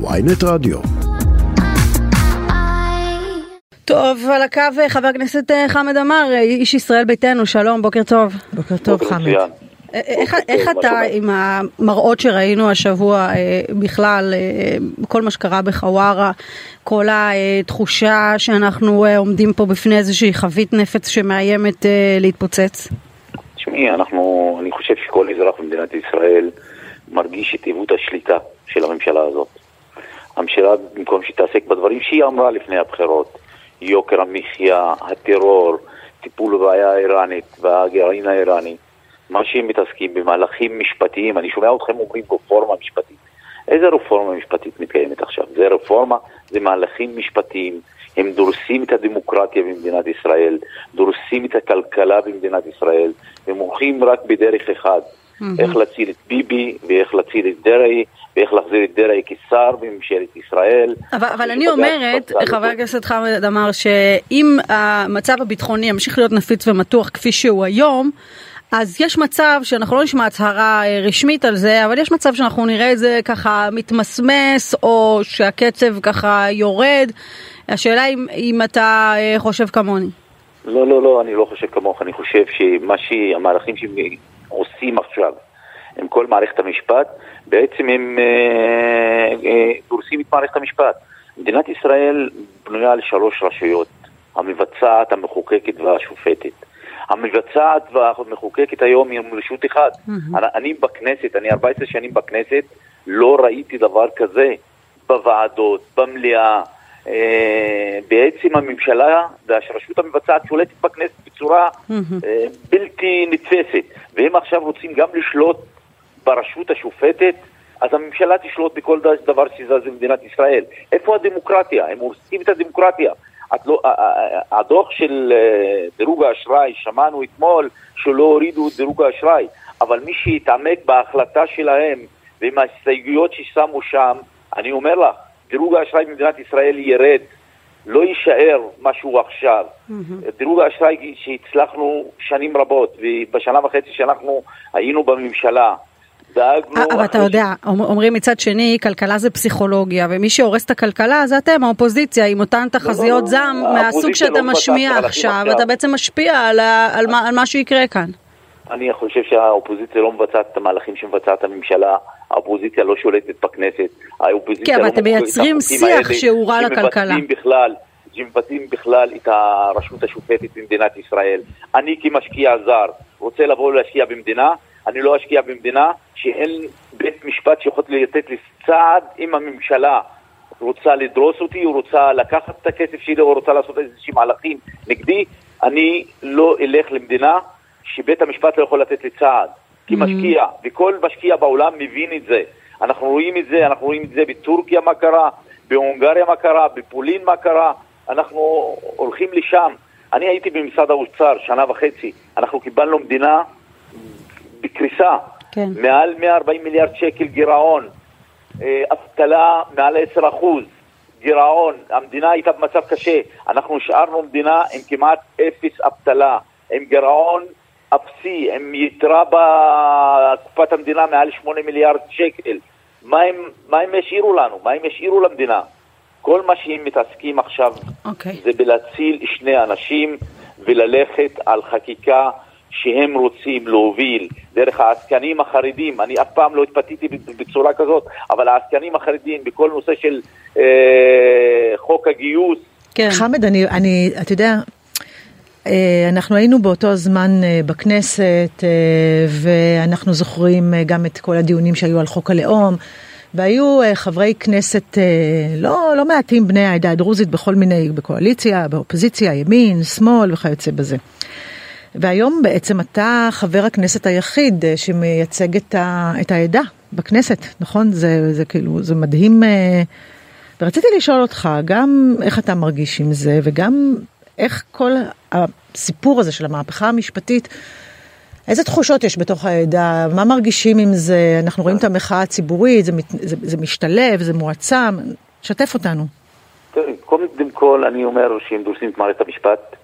ויינט רדיו. טוב, על הקו חבר הכנסת אה, חמד עמאר, אה, איש ישראל ביתנו, שלום, בוקר טוב. בוקר טוב בוקר חמד. אה, איך, בוקר איך אתה? עם המראות שראינו השבוע אה, בכלל, אה, כל מה שקרה בחווארה, כל התחושה שאנחנו אה, עומדים פה בפני איזושהי חבית נפץ שמאיימת אה, להתפוצץ? תשמעי, אנחנו, אני חושב שכל אזרח במדינת ישראל מרגיש את עיוות השליטה של הממשלה הזאת. הממשלה, במקום שתעסק בדברים שהיא אמרה לפני הבחירות, יוקר המחיה, הטרור, טיפול בבעיה האיראנית והגרעין האיראני, מה שהם מתעסקים במהלכים משפטיים, אני שומע אתכם אומרים רפורמה משפטית. איזה רפורמה משפטית מתקיימת עכשיו? זה רפורמה, זה מהלכים משפטיים, הם דורסים את הדמוקרטיה במדינת ישראל, דורסים את הכלכלה במדינת ישראל, הם הולכים רק בדרך אחד, איך להציל את ביבי, ואיך להציל את דרעי, ואיך להחזיר את דרעי כשר בממשלת ישראל. אבל, אבל אני שבג"ץ אומרת, חבר. הכנסת חמד עמאר, שאם המצב הביטחוני ימשיך להיות נפיץ ומתוח כפי שהוא היום, אז יש מצב שאנחנו לא נשמע הצהרה אה, רשמית על זה, אבל יש מצב שאנחנו נראה את זה ככה מתמסמס, או שהקצב ככה יורד. השאלה אם, אם אתה אה, חושב כמוני. לא, לא, לא, אני לא חושב כמוך, אני חושב שמה שהמהלכים שעושים עכשיו עם כל מערכת המשפט, בעצם הם אה, אה, דורסים את מערכת המשפט. מדינת ישראל בנויה על שלוש רשויות, המבצעת, המחוקקת והשופטת. המבצעת והמחוקקת היום היא רשות אחת. אני, אני בכנסת, אני 14 שנים בכנסת, לא ראיתי דבר כזה בוועדות, במליאה. אה, בעצם הממשלה והרשות המבצעת שולטת בכנסת בצורה אה, בלתי נתפסת, והם עכשיו רוצים גם לשלוט ברשות השופטת, אז הממשלה תשלוט בכל דבר שזז במדינת ישראל. איפה הדמוקרטיה? הם הורסים את הדמוקרטיה. לא, הדוח של אה, דירוג האשראי, שמענו אתמול שלא הורידו את דירוג האשראי, אבל מי שהתעמק בהחלטה שלהם ועם ההסתייגויות ששמו שם, אני אומר לך, דירוג האשראי במדינת ישראל ירד, לא יישאר מה שהוא עכשיו. דירוג האשראי שהצלחנו שנים רבות, ובשנה וחצי שאנחנו היינו בממשלה, דאגנו... אה, אבל אתה יודע, אומ- אומרים מצד שני, כלכלה זה פסיכולוגיה, ומי שהורס את הכלכלה זה אתם, האופוזיציה, עם אותן תחזיות לא, זעם מהסוג לא שאתה מבצעת משמיע עכשיו. אתה בעצם משפיע על על מה- על מה שיקרה כאן. אני חושב שהאופוזיציה לא מבצעת את המהלכים שמבצעת הממשלה, האופוזיציה לא שולטת בכנסת, האופוזיציה כן, אבל לא אתם מייצרים שיח שהוא רע לכלכלה. בכלל, שמבטלים בכלל את הרשות השופטת במדינת ישראל. אני כמשקיע זר רוצה לבוא ולהשקיע במדינה, אני לא אשקיע במדינה שאין בית משפט שיכול לתת לי סעד אם הממשלה רוצה לדרוס אותי, או רוצה לקחת את הכסף שלי, או רוצה לעשות איזשהם מהלכים נגדי, אני לא אלך למדינה שבית המשפט לא יכול לתת לי צעד. כמשקיע, וכל משקיע בעולם מבין את זה. אנחנו רואים את זה, אנחנו רואים את זה בטורקיה מה קרה, בהונגריה מה קרה, בפולין מה קרה, אנחנו הולכים לשם. אני הייתי במשרד האוצר שנה וחצי, אנחנו קיבלנו מדינה בקריסה, כן. מעל 140 מיליארד שקל גירעון, אה, אבטלה מעל 10 אחוז, גירעון, המדינה הייתה במצב קשה, אנחנו השארנו מדינה עם כמעט אפס אבטלה, עם גירעון אפסי, עם יתרה בקופת המדינה מעל 8 מיליארד שקל. מה הם, מה הם ישאירו לנו? מה הם ישאירו למדינה? כל מה שהם מתעסקים עכשיו אוקיי. זה בלהציל שני אנשים וללכת על חקיקה שהם רוצים להוביל דרך העסקנים החרדים. אני אף פעם לא התפתיתי בצורה כזאת, אבל העסקנים החרדים בכל נושא של אה, חוק הגיוס, כן. חמד, אני, אני, אתה יודע, אנחנו היינו באותו זמן אה, בכנסת, אה, ואנחנו זוכרים אה, גם את כל הדיונים שהיו על חוק הלאום, והיו אה, חברי כנסת אה, לא, לא מעטים בני העדה הדרוזית בכל מיני, בקואליציה, באופוזיציה, ימין, שמאל וכיוצא בזה. והיום בעצם אתה חבר הכנסת היחיד אה, שמייצג את, ה, את העדה בכנסת, נכון? זה, זה כאילו, זה מדהים. אה, ורציתי לשאול אותך גם איך אתה מרגיש עם זה, וגם איך כל הסיפור הזה של המהפכה המשפטית, איזה תחושות יש בתוך העדה, מה מרגישים עם זה, אנחנו רואים את המחאה הציבורית, זה, זה, זה משתלב, זה מועצם, שתף אותנו. קודם כל אני אומר שהם דורסים את מערכת המשפט.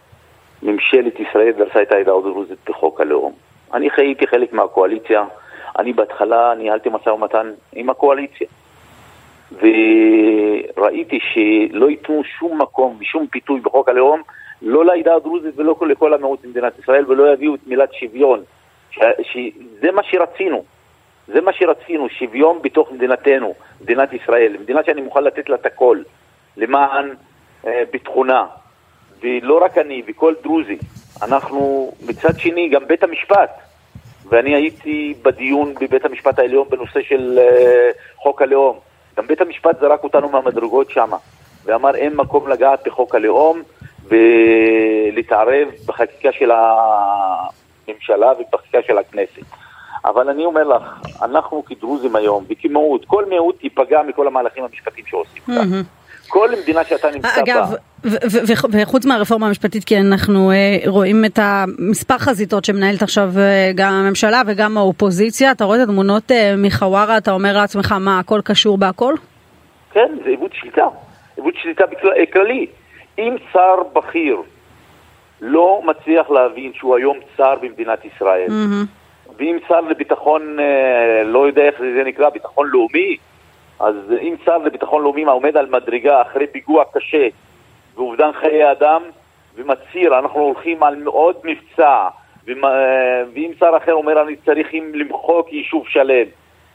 ממשלת ישראל דרסה את העדה הדרוזית בחוק הלאום. אני הייתי חלק מהקואליציה, אני בהתחלה ניהלתי משא ומתן עם הקואליציה. וראיתי שלא ייתנו שום מקום ושום פיתוי בחוק הלאום, לא לעדה הדרוזית ולא לכל המיעוט במדינת ישראל, ולא יביאו את מילת שוויון. שזה מה שרצינו. זה מה שרצינו, שוויון בתוך מדינתנו, מדינת ישראל, מדינה שאני מוכן לתת לה את הכל, למען אה, ביטחונה. ולא רק אני, וכל דרוזי. אנחנו, מצד שני, גם בית המשפט, ואני הייתי בדיון בבית המשפט העליון בנושא של אה, חוק הלאום. גם בית המשפט זרק אותנו מהמדרגות שם, ואמר אין מקום לגעת בחוק הלאום ולהתערב בחקיקה של הממשלה ובחקיקה של הכנסת. אבל אני אומר לך, אנחנו כדרוזים היום, וכמיעוט, כל מיעוט ייפגע מכל המהלכים המשפטיים שעושים כאן. כל מדינה שאתה נמצא בה. אגב, וחוץ מהרפורמה המשפטית, כי אנחנו אה, רואים את המספר חזיתות שמנהלת עכשיו אה, גם הממשלה וגם האופוזיציה, אתה רואה את התמונות אה, מחווארה, אתה אומר לעצמך, מה, הכל קשור בהכל? כן, זה עיוות שליטה, עיוות שליטה כללי. אם שר בכיר לא מצליח להבין שהוא היום שר במדינת ישראל, mm-hmm. ואם שר לביטחון, לא יודע איך זה נקרא, ביטחון לאומי, אז אם שר לביטחון לאומי עומד על מדרגה אחרי פיגוע קשה ואובדן חיי אדם ומצהיר, אנחנו הולכים על עוד מבצע, ואם שר אחר אומר, אני צריכים למחוק יישוב שלם,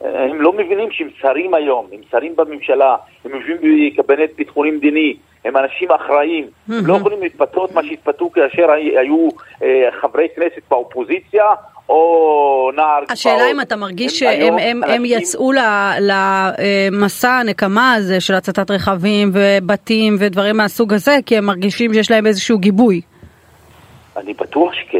הם לא מבינים שהם שרים היום, הם שרים בממשלה, הם יושבים בקבינט ביטחוני מדיני, הם אנשים אחראים, הם לא יכולים להתפתות מה שהתפתו כאשר היו אה, חברי כנסת באופוזיציה או נער גבעות. השאלה אם אתה מרגיש שהם הם, הם יצאו למסע הנקמה הזה של הצתת רכבים ובתים ודברים מהסוג הזה, כי הם מרגישים שיש להם איזשהו גיבוי. אני בטוח שכן.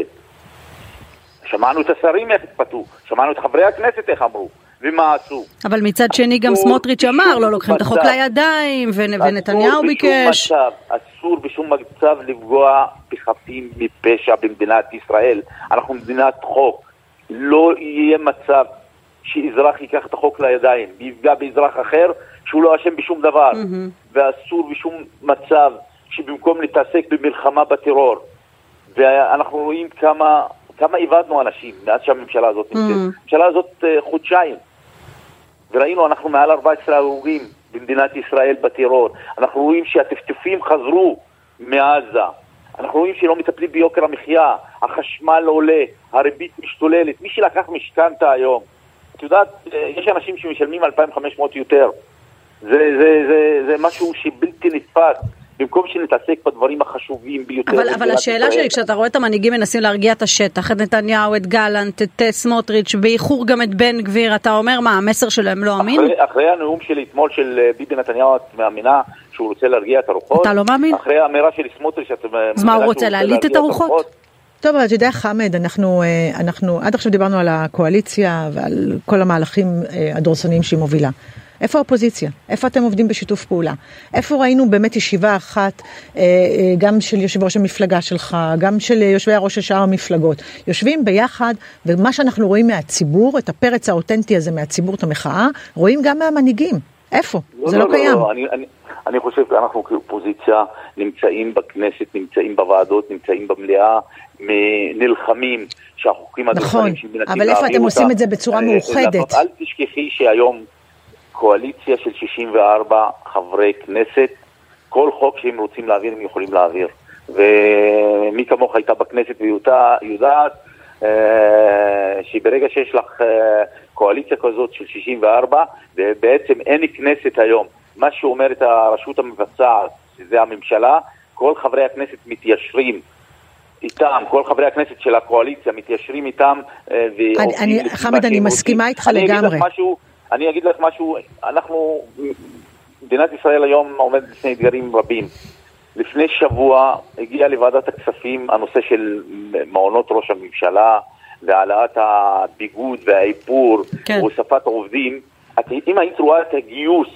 שמענו את השרים איך התפתו, שמענו את חברי הכנסת איך אמרו. ומה עשו. אבל מצד שני גם סמוטריץ' אמר, לא לוקחים את החוק לידיים, ונתניהו ביקש. אסור בשום מצב לפגוע בחפים מפשע במדינת ישראל. אנחנו מדינת חוק. לא יהיה מצב שאזרח ייקח את החוק לידיים ויפגע באזרח אחר שהוא לא אשם בשום דבר. ואסור בשום מצב שבמקום להתעסק במלחמה בטרור, ואנחנו רואים כמה כמה איבדנו אנשים מאז שהממשלה הזאת נמצאת. Mm. הממשלה הזאת uh, חודשיים. וראינו, אנחנו מעל 14 הרוגים במדינת ישראל בטרור. אנחנו רואים שהטפטופים חזרו מעזה. אנחנו רואים שלא מטפלים ביוקר המחיה, החשמל עולה, הריבית משתוללת. מי שלקח משכנתה היום, את יודעת, אה, יש אנשים שמשלמים 2,500 יותר. זה, זה, זה, זה משהו שבלתי נתפס. במקום שנתעסק בדברים החשובים ביותר. אבל, אבל השאלה שלי, כשאתה רואה את המנהיגים מנסים להרגיע את השטח, את נתניהו, את גלנט, את אה, סמוטריץ', באיחור גם את בן גביר, אתה אומר מה, המסר שלהם לא אמין? אחרי, אחרי הנאום שלי אתמול של אה, ביבי נתניהו, את מאמינה שהוא רוצה להרגיע את הרוחות? אתה לא מאמין? אחרי האמירה של סמוטריץ', את מאמינה אז מה, הוא רוצה להלהיט את הרוחות? טוב, אתה יודע, חמד, אנחנו, אה, אנחנו עד עכשיו דיברנו על הקואליציה ועל כל המהלכים הדורסניים שהיא מובילה. איפה האופוזיציה? איפה אתם עובדים בשיתוף פעולה? איפה ראינו באמת ישיבה אחת, אה, אה, גם של יושב ראש המפלגה שלך, גם של יושבי הראש של שאר המפלגות, יושבים ביחד, ומה שאנחנו רואים מהציבור, את הפרץ האותנטי הזה מהציבור, את המחאה, רואים גם מהמנהיגים. איפה? לא, זה לא, לא, לא קיים. לא, אני, אני, אני חושב שאנחנו כאופוזיציה נמצאים בכנסת, נמצאים בוועדות, נמצאים במליאה, נלחמים שהחוקים נכון, אבל איפה אתם עושים את זה בצורה מאוחדת? אל תשכחי שהיום קואליציה של 64 חברי כנסת, כל חוק שהם רוצים להעביר הם יכולים להעביר. ומי כמוך הייתה בכנסת ויודעת אה, שברגע שיש לך אה, קואליציה כזאת של 64, ובעצם אין כנסת היום, מה שאומרת הרשות המבצעת, שזה הממשלה, כל חברי הכנסת מתיישרים איתם, כל חברי הכנסת של הקואליציה מתיישרים איתם אה, ועובדים... חמד, אני מסכימה איתך לגמרי. אני אגיד לך משהו אני אגיד לך משהו, אנחנו, מדינת ישראל היום עומדת בפני אתגרים רבים. לפני שבוע הגיע לוועדת הכספים הנושא של מעונות ראש הממשלה והעלאת הביגוד והאיפור כן. והוספת עובדים. אם היית רואה את הגיוס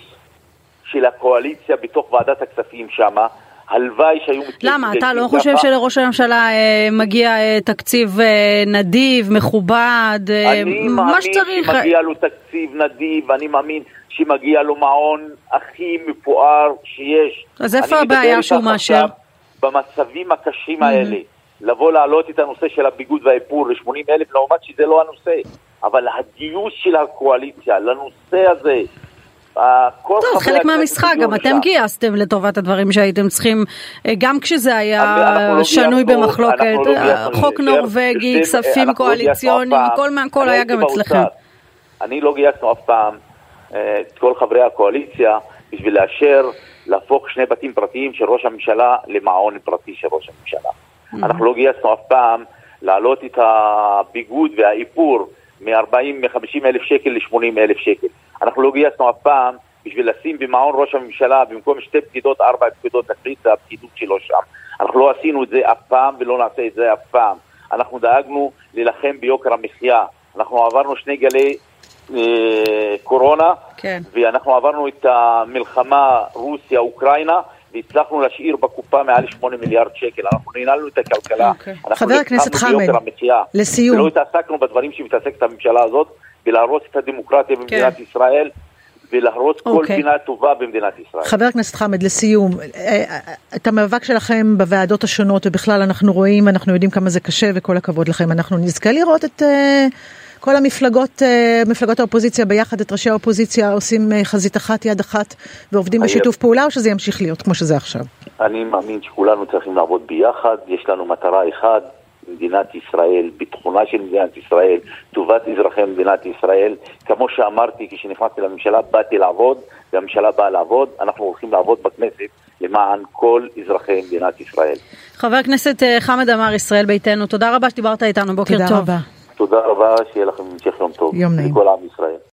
של הקואליציה בתוך ועדת הכספים שמה, הלוואי שהיו. למה? אתה לא חושב שלראש הממשלה אה, מגיע אה, תקציב אה, נדיב, מכובד, אה, מה שצריך? אני מאמין שמגיע לו תקציב נדיב, אני מאמין שמגיע לו מעון הכי מפואר שיש. אז איפה הבעיה שהוא מאשר? במצבים הקשים האלה, לבוא להעלות את הנושא של הביגוד והאיפור ל-80 אלף, לעומת שזה לא הנושא. אבל הגיוס של הקואליציה לנושא הזה, טוב, חלק מהמשחק, גם אתם גייסתם לטובת הדברים שהייתם צריכים, אה, גם כשזה היה לא שנוי במחלוקת, לא אה, חוק נורבגי, כספים לא קואליציוניים, הכל מהכל היה גם אצלכם. אני לא גייסנו אף פעם את כל חברי הקואליציה בשביל לאשר להפוך שני בתים פרטיים של ראש הממשלה למעון פרטי של ראש הממשלה. Mm-hmm. אנחנו לא גייסנו אף פעם להעלות את הביגוד והאיפור מ-40, מ-50 אלף שקל ל-80 אלף שקל. אנחנו לא גייסנו אף פעם בשביל לשים במעון ראש הממשלה במקום שתי פקידות, ארבע פקידות, להחליט את הפקידות שלו שם. אנחנו לא עשינו את זה אף פעם ולא נעשה את זה אף פעם. אנחנו דאגנו להילחם ביוקר המחיה. אנחנו עברנו שני גלי אה, קורונה, כן. ואנחנו עברנו את המלחמה רוסיה-אוקראינה, והצלחנו להשאיר בקופה מעל 8 מיליארד שקל. אנחנו ננהלנו את הכלכלה. אוקיי. חבר הכנסת חמד, לסיום. ולא התעסקנו בדברים שמתעסקת הממשלה הזאת, בלהרוס את הדמוקרטיה כן. במדינת ישראל. ולהרוס okay. כל אוקיי. פינה טובה במדינת ישראל. חבר הכנסת חמד, לסיום, אה, אה, את המאבק שלכם בוועדות השונות, ובכלל אנחנו רואים, אנחנו יודעים כמה זה קשה, וכל הכבוד לכם. אנחנו נזכה לראות את... כל המפלגות, אה, מפלגות האופוזיציה ביחד, את ראשי האופוזיציה עושים אה, חזית אחת, יד אחת, ועובדים בשיתוף פעולה, או שזה ימשיך להיות כמו שזה עכשיו? אני מאמין שכולנו צריכים לעבוד ביחד, יש לנו מטרה אחת, מדינת ישראל, ביטחונה של מדינת ישראל, טובת אזרחי מדינת ישראל. כמו שאמרתי, כשנכנסתי לממשלה, באתי לעבוד, והממשלה באה לעבוד, אנחנו הולכים לעבוד בכנסת למען כל אזרחי מדינת ישראל. חבר הכנסת אה, חמד עמאר, ישראל ביתנו, תודה רבה שדיברת איתנו, בוקר תודה טוב. תודה רבה. תודה רבה, שיהיה לכם המשך יום טוב. יום נעים. לכל עם ישראל.